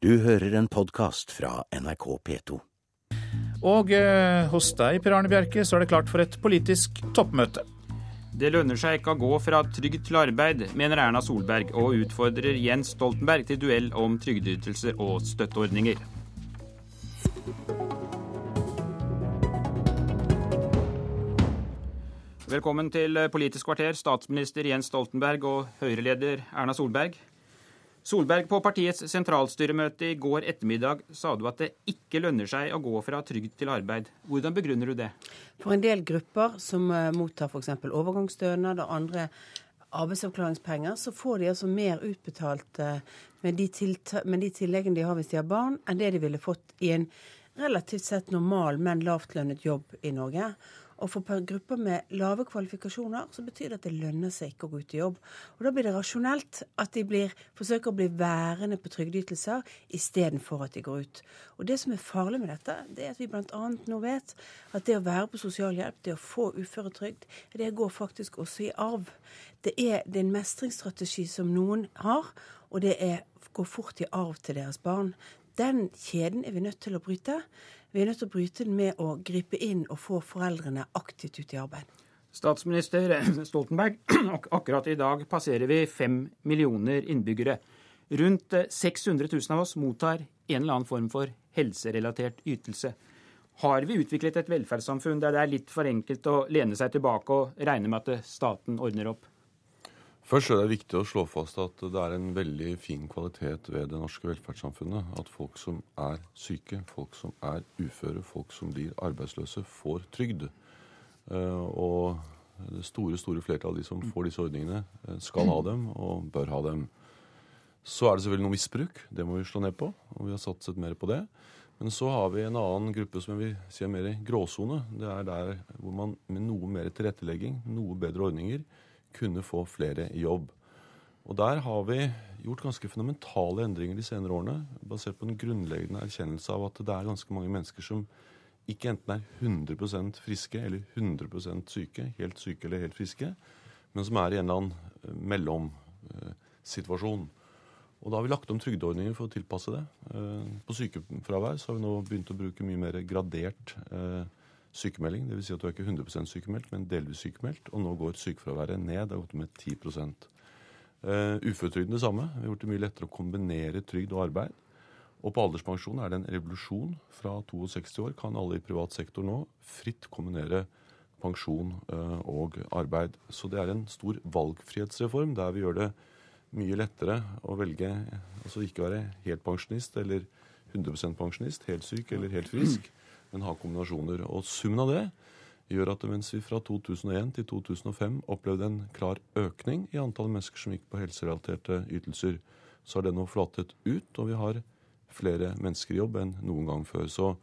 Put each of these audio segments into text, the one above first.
Du hører en podkast fra NRK P2. Og eh, hos deg, Per Arne Bjerke, så er det klart for et politisk toppmøte. Det lønner seg ikke å gå fra trygd til arbeid, mener Erna Solberg, og utfordrer Jens Stoltenberg til duell om trygdeytelser og støtteordninger. Velkommen til Politisk kvarter, statsminister Jens Stoltenberg og Høyre-leder Erna Solberg. Solberg, på partiets sentralstyremøte i går ettermiddag sa du at det ikke lønner seg å gå fra trygd til arbeid. Hvordan begrunner du det? For en del grupper som eh, mottar f.eks. overgangsstønad og andre arbeidsavklaringspenger, så får de altså mer utbetalt eh, med de, med de tilleggene de har hvis de har barn, enn det de ville fått i en relativt sett normal, men lavtlønnet jobb i Norge. Og for grupper med lave kvalifikasjoner så betyr det at det lønner seg ikke å gå ut i jobb. Og da blir det rasjonelt at de blir, forsøker å bli værende på trygdeytelser istedenfor at de går ut. Og det som er farlig med dette, det er at vi bl.a. nå vet at det å være på sosialhjelp, det å få uføretrygd, det går faktisk også i arv. Det er, det er en mestringsstrategi som noen har, og det er, går fort i arv til deres barn. Den kjeden er vi nødt til å bryte. Vi er nødt til å bryte den med å gripe inn og få foreldrene aktivt ut i arbeid. Statsminister Stoltenberg, akkurat i dag passerer vi fem millioner innbyggere. Rundt 600 000 av oss mottar en eller annen form for helserelatert ytelse. Har vi utviklet et velferdssamfunn der det er litt for enkelt å lene seg tilbake og regne med at staten ordner opp? Først er det viktig å slå fast at det er en veldig fin kvalitet ved det norske velferdssamfunnet. At folk som er syke, folk som er uføre, folk som blir arbeidsløse, får trygd. Eh, og det store store flertall av de som får disse ordningene, eh, skal ha dem og bør ha dem. Så er det selvfølgelig noe misbruk. Det må vi slå ned på, og vi har satset mer på det. Men så har vi en annen gruppe som jeg vil si er mer gråsone. Det er der hvor man med noe mer tilrettelegging, noe bedre ordninger, kunne få flere i jobb. Og Der har vi gjort ganske fundamentale endringer de senere årene, basert på en grunnleggende erkjennelse av at det er ganske mange mennesker som ikke enten er 100% friske eller 100% syke, helt syke eller helt friske, men som er i en eller annen eh, mellomsituasjon. Og Da har vi lagt om trygdeordninger for å tilpasse det. Eh, på sykefravær så har vi nå begynt å bruke mye mer gradert eh, sykemelding. Dvs. Si at du er ikke 100% sykemeldt, men delvis sykemeldt. Og nå går sykefraværet ned. Det har gått med 10 uh, Uføretrygden det samme. Vi har gjort det mye lettere å kombinere trygd og arbeid. Og på alderspensjon er det en revolusjon. Fra 62 år kan alle i privat sektor nå fritt kombinere pensjon uh, og arbeid. Så det er en stor valgfrihetsreform der vi gjør det mye lettere å velge altså ikke være helt pensjonist eller 100% pensjonist, helt syk eller helt frisk men har kombinasjoner. Og summen av det gjør at mens vi fra 2001 til 2005 opplevde en klar økning i antallet mennesker som gikk på helserelaterte ytelser, så har det nå flatet ut, og vi har flere mennesker i jobb enn noen gang før. Så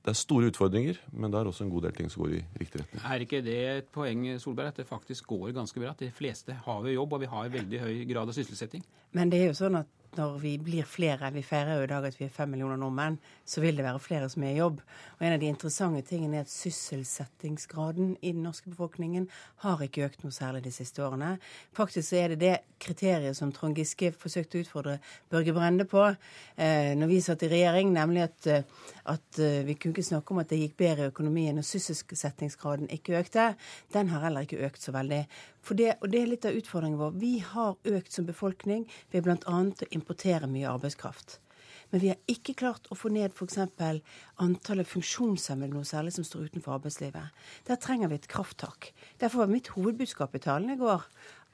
det er store utfordringer, men det er også en god del ting som går i riktig retning. Er ikke det et poeng Solberg, at det faktisk går ganske bra? At de fleste har jo jobb, og vi har veldig høy grad av sysselsetting? Men det er jo sånn at når vi blir flere, vi feirer jo i dag at vi er fem millioner nordmenn, så vil det være flere som er i jobb. Og en av de interessante tingene er at sysselsettingsgraden i den norske befolkningen har ikke økt noe særlig de siste årene. Faktisk så er det det kriteriet som Trond Giske forsøkte å utfordre Børge Brende på eh, når vi satt i regjering, nemlig at, eh, at eh, vi kunne ikke snakke om at det gikk bedre i økonomien når sysselsettingsgraden ikke økte. Den har heller ikke økt så veldig. Det, og det er litt av utfordringen vår. Vi har økt som befolkning ved bl.a. å importere mye arbeidskraft. Men vi har ikke klart å få ned f.eks. antallet funksjonshemmede noe særlig som står utenfor arbeidslivet. Der trenger vi et krafttak. Derfor var mitt hovedbudskap i talen i går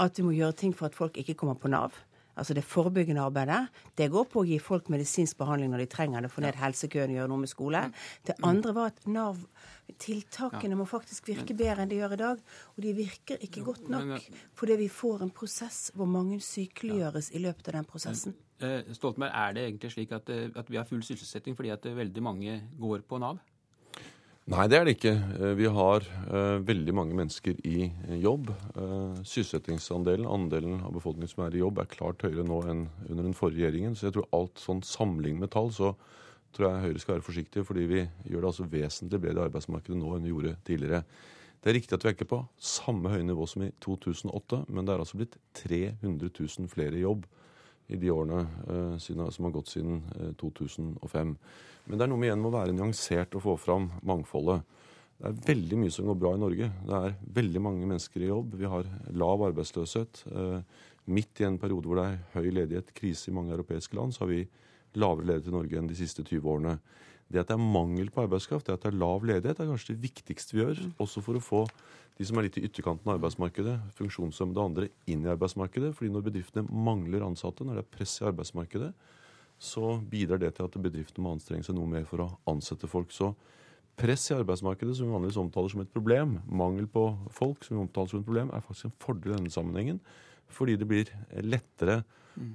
at vi må gjøre ting for at folk ikke kommer på Nav. Altså det forebyggende arbeidet. Det går på å gi folk medisinsk behandling når de trenger det, få ned helsekøen og gjøre noe med skole. Det andre var at Nav-tiltakene må faktisk virke bedre enn de gjør i dag. Og de virker ikke godt nok fordi vi får en prosess hvor mange sykeliggjøres i løpet av den prosessen. Eh, Stoltenberg, er det egentlig slik at, eh, at vi har full sysselsetting fordi at veldig mange går på Nav? Nei, det er det ikke. Eh, vi har uh, veldig mange mennesker i jobb. Uh, sysselsettingsandelen, andelen av befolkningen som er i jobb, er klart høyere nå enn under den forrige regjeringen. Så jeg tror alt sånn samling med tall, så tror jeg Høyre skal være forsiktige, fordi vi gjør det altså vesentlig bedre i arbeidsmarkedet nå enn vi gjorde tidligere. Det er riktig at vi er ikke på samme høye nivå som i 2008, men det er altså blitt 300 000 flere i jobb i de årene siden, som har gått siden uh, 2005. Men det er noe med igjen med å være nyansert og få fram mangfoldet. Det er veldig mye som går bra i Norge. Det er veldig mange mennesker i jobb. Vi har lav arbeidsløshet. Uh, midt i en periode hvor det er høy ledighet, krise i mange europeiske land, så har vi lavere ledighet i Norge enn de siste 20 årene. Det at det er mangel på arbeidskraft, det at det er lav ledighet, er kanskje det viktigste vi gjør. Også for å få de som er litt i ytterkanten av arbeidsmarkedet, funksjonshemmede og andre, inn i arbeidsmarkedet. fordi når bedriftene mangler ansatte, når det er press i arbeidsmarkedet, så bidrar det til at bedriftene må anstrenge seg noe mer for å ansette folk. Så press i arbeidsmarkedet, som vi vanligvis omtaler som et problem, mangel på folk, som vi omtaler som et problem, er faktisk en fordel i denne sammenhengen. Fordi det blir lettere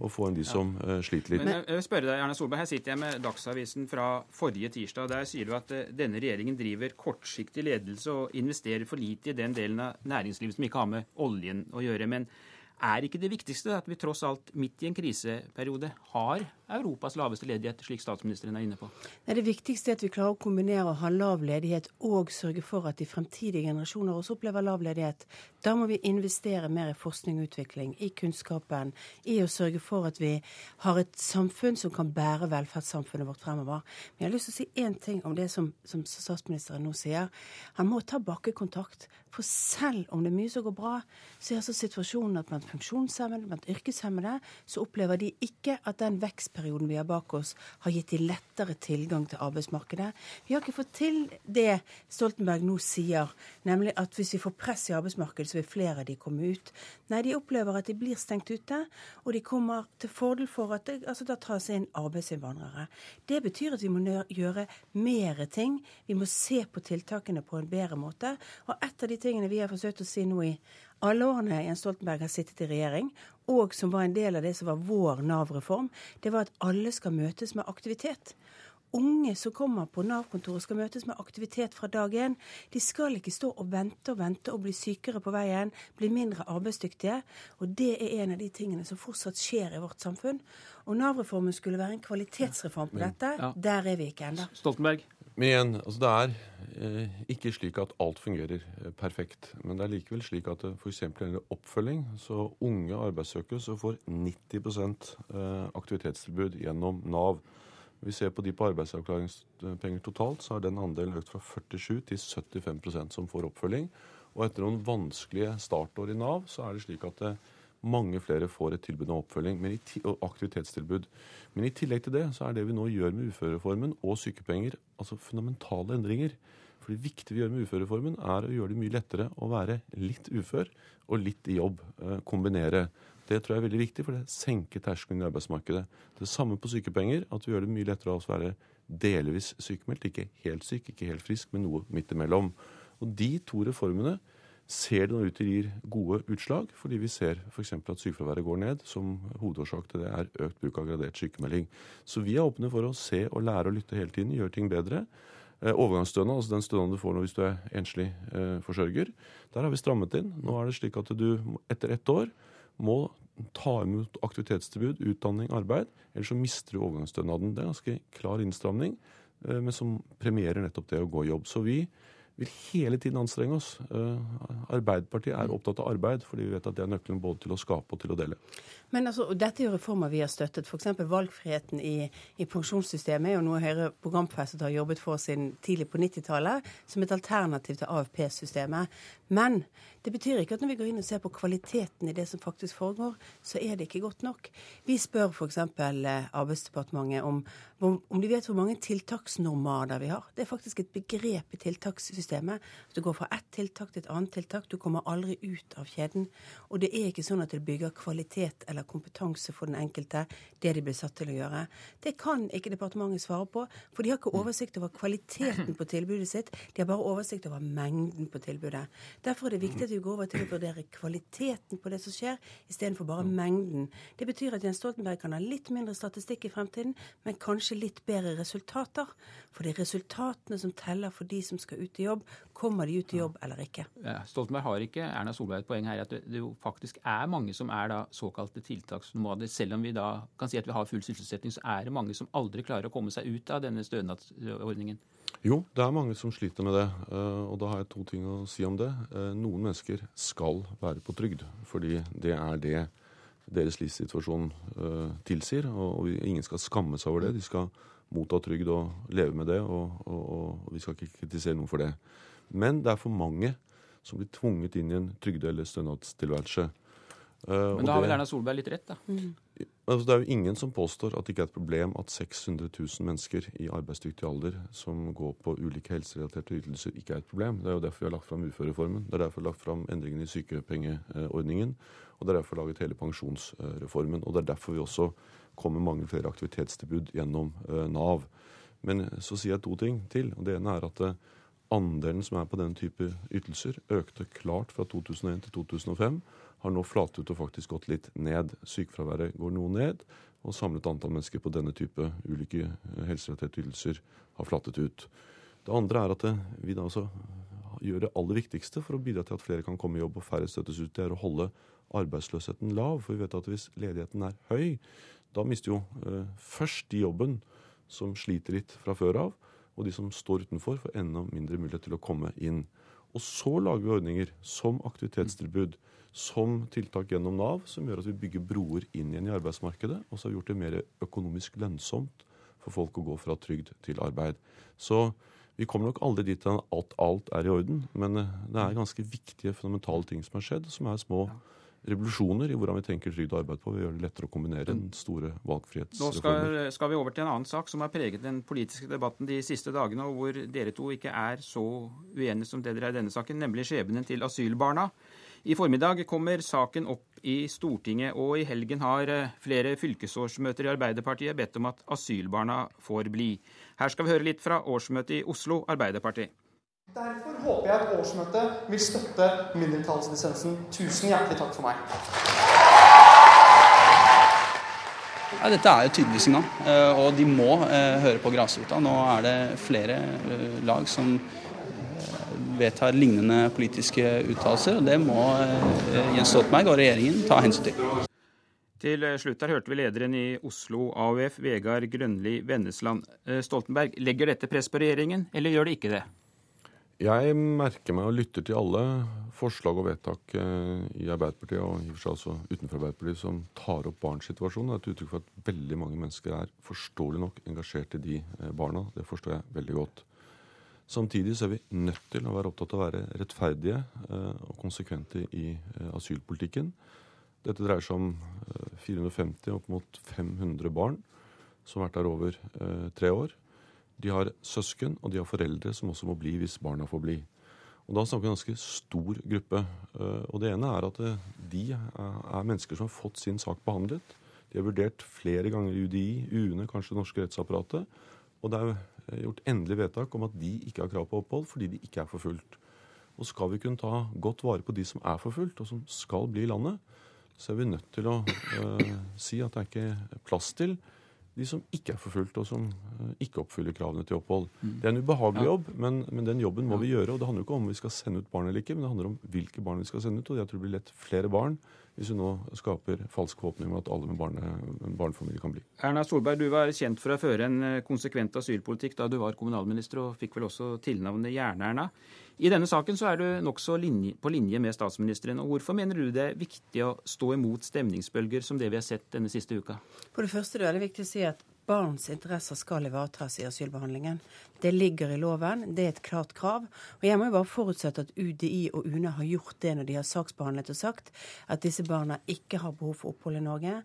å få inn de som ja. uh, sliter litt. Men jeg vil spørre deg, Erna Solberg, Her sitter jeg med Dagsavisen fra forrige tirsdag. Der sier du at uh, denne regjeringen driver kortsiktig ledelse og investerer for lite i den delen av næringslivet som ikke har med oljen å gjøre. Men er ikke det viktigste at vi tross alt midt i en kriseperiode har Europas laveste ledighet, slik statsministeren er inne på? Nei, det viktigste er at vi klarer å kombinere å ha lav ledighet og sørge for at de fremtidige generasjoner også opplever lav ledighet. Da må vi investere mer i forskning og utvikling, i kunnskapen, i å sørge for at vi har et samfunn som kan bære velferdssamfunnet vårt fremover. Men jeg har lyst til å si én ting om det som, som statsministeren nå sier. Han må ta bakkekontakt. For selv om det er mye som går bra, så er altså situasjonen at blant funksjonshemmede, blant yrkeshemmede, så opplever de ikke at den vekstperioden vi har bak oss, har gitt de lettere tilgang til arbeidsmarkedet. Vi har ikke fått til det Stoltenberg nå sier, nemlig at hvis vi får press i arbeidsmarkedet, så vil flere av de komme ut. Nei, de opplever at de blir stengt ute, og de kommer til fordel for at det altså da tas inn arbeidsinnvandrere. Det betyr at vi må gjøre mer ting. Vi må se på tiltakene på en bedre måte. Og et av de tingene vi har forsøkt å si nå i alle årene Jens Stoltenberg har sittet i regjering, og som var en del av det som var vår Nav-reform, det var at alle skal møtes med aktivitet. Unge som kommer på Nav-kontoret skal møtes med aktivitet fra dag én. De skal ikke stå og vente og vente og bli sykere på veien, bli mindre arbeidsdyktige. Og det er en av de tingene som fortsatt skjer i vårt samfunn. Og Nav-reformen skulle være en kvalitetsreform på dette. Der er vi ikke ennå. Stoltenberg? Men igjen, altså det er eh, ikke slik at alt fungerer eh, perfekt. Men det er likevel slik at det f.eks. gjelder oppfølging, så unge arbeidssøkere så får 90 eh, aktivitetstilbud gjennom Nav. Vi ser på de på arbeidsavklaringspenger totalt, så har den andelen økt fra 47 til 75% som får oppfølging. Og etter noen vanskelige startår i Nav, så er det slik at eh, mange flere får et tilbud om oppfølging og aktivitetstilbud. Men i tillegg til det så er det vi nå gjør med uførereformen og sykepenger, altså fundamentale endringer. For det viktige vi gjør med uførereformen, er å gjøre det mye lettere å være litt ufør og litt i jobb. Eh, kombinere. Det tror jeg er veldig viktig, for det senker terskelen i arbeidsmarkedet. Det samme på sykepenger, at vi gjør det mye lettere å være delvis sykemeldt. Ikke helt syk, ikke helt frisk, men noe midt imellom. Og de to reformene ser det nå ut til gir gode utslag, fordi vi ser f.eks. at sykefraværet går ned. Som hovedårsak til det er økt bruk av gradert sykemelding. Så vi er åpne for å se og lære å lytte hele tiden, gjøre ting bedre. Eh, overgangsstønad, altså den stønaden du får nå hvis du er enslig eh, forsørger, der har vi strammet inn. Nå er det slik at du etter ett år må ta imot aktivitetstilbud, utdanning, arbeid. Ellers så mister du overgangsstønaden. Det er en ganske klar innstramning, eh, men som premierer nettopp det å gå i jobb. Så vi vil hele tiden anstrenge oss. Uh, Arbeiderpartiet er opptatt av arbeid, fordi vi vet at det er nøkkelen både til å skape og til å dele. Men altså, Dette er jo reformer vi har støttet. F.eks. valgfriheten i, i, pensjonssystemet er jo noe Høyre programfestet har jobbet for siden tidlig på 90-tallet, som et alternativ til AFP-systemet. Men det betyr ikke at når vi går inn og ser på kvaliteten i det som faktisk foregår, så er det ikke godt nok. Vi spør f.eks. Eh, Arbeidsdepartementet om, om de vet hvor mange tiltaksnormaler vi har. Det er faktisk et begrep i tiltakssystemet. Du går fra ett tiltak til et annet tiltak. Du kommer aldri ut av kjeden. Og det er ikke sånn at det bygger kvalitet eller kompetanse for den enkelte, det de blir satt til å gjøre. Det kan ikke departementet svare på, for de har ikke oversikt over kvaliteten på tilbudet sitt. De har bare oversikt over mengden på tilbudet. Derfor er det viktig at vi går over til å vurdere kvaliteten på det som skjer, istedenfor bare mengden. Det betyr at Jens Stoltenberg kan ha litt mindre statistikk i fremtiden, men kanskje litt bedre resultater. For det er resultatene som teller for de som skal ut i jobb. Kommer de ut i jobb eller ikke? Stoltenberg har ikke Erna Solberg et poeng her at det, det jo faktisk er mange som er da såkalte tiltaksnomader. Selv om vi da kan si at vi har full sysselsetting, så er det mange som aldri klarer å komme seg ut av denne stønadsordningen. Jo, det er mange som sliter med det. Eh, og da har jeg to ting å si om det. Eh, noen mennesker skal være på trygd, fordi det er det deres livssituasjon uh, tilsier. Og, og, ingen skal skamme seg over det. De skal motta trygd og leve med det, og, og, og, vi skal ikke kritisere noen for det. Men det er for mange som blir tvunget inn i en trygde- eller stønadstilværelse. Uh, Men da har vel Erna Solberg litt rett, da? Mm. Altså, det er jo ingen som påstår at det ikke er et problem at 600 000 mennesker i arbeidsdyktig alder som går på ulike helserelaterte ytelser, ikke er et problem. Det er jo derfor vi har lagt fram uførereformen. Det er derfor vi har lagt fram endringene i sykepengeordningen. Og det er derfor laget hele pensjonsreformen. Og det er derfor vi også kommer mange flere aktivitetstilbud gjennom uh, Nav. Men så sier jeg to ting til. og Det ene er at uh, andelen som er på den type ytelser, økte klart fra 2001 til 2005 har nå flatet ut og faktisk gått litt ned. Sykefraværet går noe ned, og samlet antall mennesker på denne type ulike eh, helserelaterte ytelser har flatet ut. Det andre er at vi da altså gjør det aller viktigste for å bidra til at flere kan komme i jobb og færre støttes ut. Det er å holde arbeidsløsheten lav. For vi vet at hvis ledigheten er høy, da mister jo eh, først de jobben som sliter litt fra før av, og de som står utenfor, får enda mindre mulighet til å komme inn. Og så lager vi ordninger som aktivitetstilbud, som tiltak gjennom Nav, som gjør at vi bygger broer inn igjen i arbeidsmarkedet, og så har vi gjort det mer økonomisk lønnsomt for folk å gå fra trygd til arbeid. Så vi kommer nok aldri dit at alt er i orden, men eh, det er ganske viktige, fundamentale ting som har skjedd, som er små revolusjoner i hvordan vi tenker trygd og arbeid på. Vi gjør det lettere å kombinere den store valgfrihetsreformen. Nå skal, skal, vi over til en annen sak som har preget den politiske debatten de siste dagene, og hvor dere to ikke er så uenige som det dere er i denne saken, nemlig skjebnen til asylbarna. I formiddag kommer saken opp i Stortinget, og i helgen har eh, flere fylkesårsmøter i Arbeiderpartiet bedt om at asylbarna får bli. Her skal vi høre litt fra årsmøtet i Oslo Arbeiderparti. Derfor håper jeg at årsmøtet vil støtte mindretallsdissensen. Tusen hjertelig takk for meg. Ja, dette er jo tydelig signal, eh, og de må eh, høre på grasrota. Nå er det flere lag som vedtar lignende politiske uttalelser. og Det må eh, Jens Stoltenberg og regjeringen ta hensyn til. Til slutt her hørte vi lederen i Oslo AUF, Vegard Grønli Vennesland. Eh, Stoltenberg, legger dette press på regjeringen, eller gjør det ikke det? Jeg merker meg og lytter til alle forslag og vedtak eh, i Arbeiderpartiet og i og for seg også utenfor Arbeiderpartiet som tar opp barns situasjon. Det er et uttrykk for at veldig mange mennesker er forståelig nok engasjert i de barna. Det forstår jeg veldig godt. Samtidig så er vi nødt til å være opptatt av å være rettferdige eh, og konsekvente i eh, asylpolitikken. Dette dreier seg om 450 eh, opp mot 500 barn som har vært der over tre år. De har søsken, og de har foreldre som også må bli hvis barna får bli. Og Da snakker vi en ganske stor gruppe. Og Det ene er at de er mennesker som har fått sin sak behandlet. De er vurdert flere ganger i UDI, UNE, kanskje det norske rettsapparatet. Og det er Eh, gjort endelig vedtak om at de ikke har krav på opphold fordi de ikke er forfulgt. Og skal vi kunne ta godt vare på de som er forfulgt, og som skal bli i landet, så er vi nødt til å uh, si at det er ikke plass til de som ikke er forfulgt, og som uh, ikke oppfyller kravene til opphold. Mm. Det er en ubehagelig jobb, men, men, den jobben må vi gjøre. og Det handler jo ikke om vi skal sende ut barn eller ikke, men det handler om hvilke barn vi skal sende ut. Og jeg tror det blir lett flere barn hvis hun nå skaper falsk håpning om at alle med barne, barnefamilie kan bli. Erna Solberg, du var kjent for å føre en eh, konsekvent asylpolitikk da du var kommunalminister, og fikk vel også tilnavnet Jern-Erna. I denne saken så er du nokså på linje med statsministeren. og Hvorfor mener du det er viktig å stå imot stemningsbølger som det vi har sett denne siste uka? For det første er det viktig å si at barns interesser skal ivaretas i asylbehandlingen. Det ligger i loven, det er et klart krav. Og jeg må jo bare forutsette at UDI og UNE har gjort det når de har saksbehandlet og sagt at disse barna ikke har behov for opphold i Norge,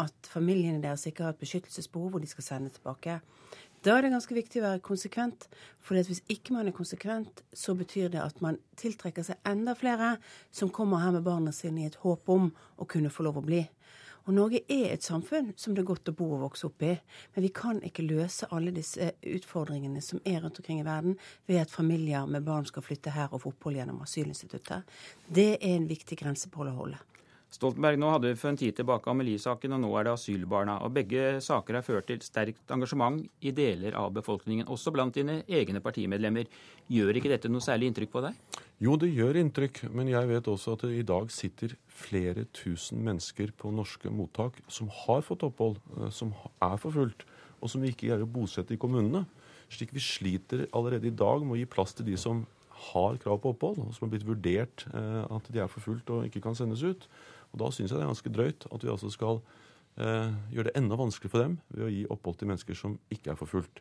at familiene deres ikke har et beskyttelsesbehov og de skal sende tilbake. Da er det ganske viktig å være konsekvent. For hvis ikke man er konsekvent, så betyr det at man tiltrekker seg enda flere som kommer her med barna sine i et håp om å kunne få lov å bli. Og Norge er et samfunn som det er godt å bo og vokse opp i. Men vi kan ikke løse alle disse utfordringene som er rundt omkring i verden, ved at familier med barn skal flytte her og få opphold gjennom asylinstituttet. Det er en viktig grensepål å holde. Stoltenberg, nå hadde vi for en tid tilbake Amelie-saken, og nå er det asylbarna. Og Begge saker har ført til sterkt engasjement i deler av befolkningen, også blant dine egne partimedlemmer. Gjør ikke dette noe særlig inntrykk på deg? Jo, det gjør inntrykk, men jeg vet også at det i dag sitter flere tusen mennesker på norske mottak som har fått opphold, eh, som er forfulgt, og som vi ikke greier å bosette i kommunene. Slik vi sliter allerede i dag med å gi plass til de som har krav på opphold, og som har blitt vurdert eh, at de er forfulgt og ikke kan sendes ut. Og Da syns jeg det er ganske drøyt at vi altså skal eh, gjøre det enda vanskeligere for dem ved å gi opphold til mennesker som ikke er forfulgt.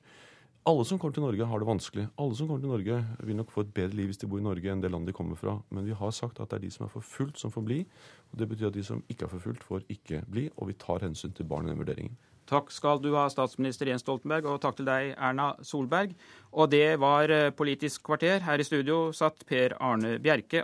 Alle som kommer til Norge, har det vanskelig. Alle som kommer til Norge, vil nok få et bedre liv hvis de bor i Norge enn det landet de kommer fra. Men vi har sagt at det er de som er forfulgt, som får bli. Og Det betyr at de som ikke er forfulgt, får ikke bli. Og vi tar hensyn til barn i den vurderingen. Takk skal du ha, statsminister Jens Stoltenberg, og takk til deg, Erna Solberg. Og det var eh, Politisk kvarter. Her i studio satt Per Arne Bjerke.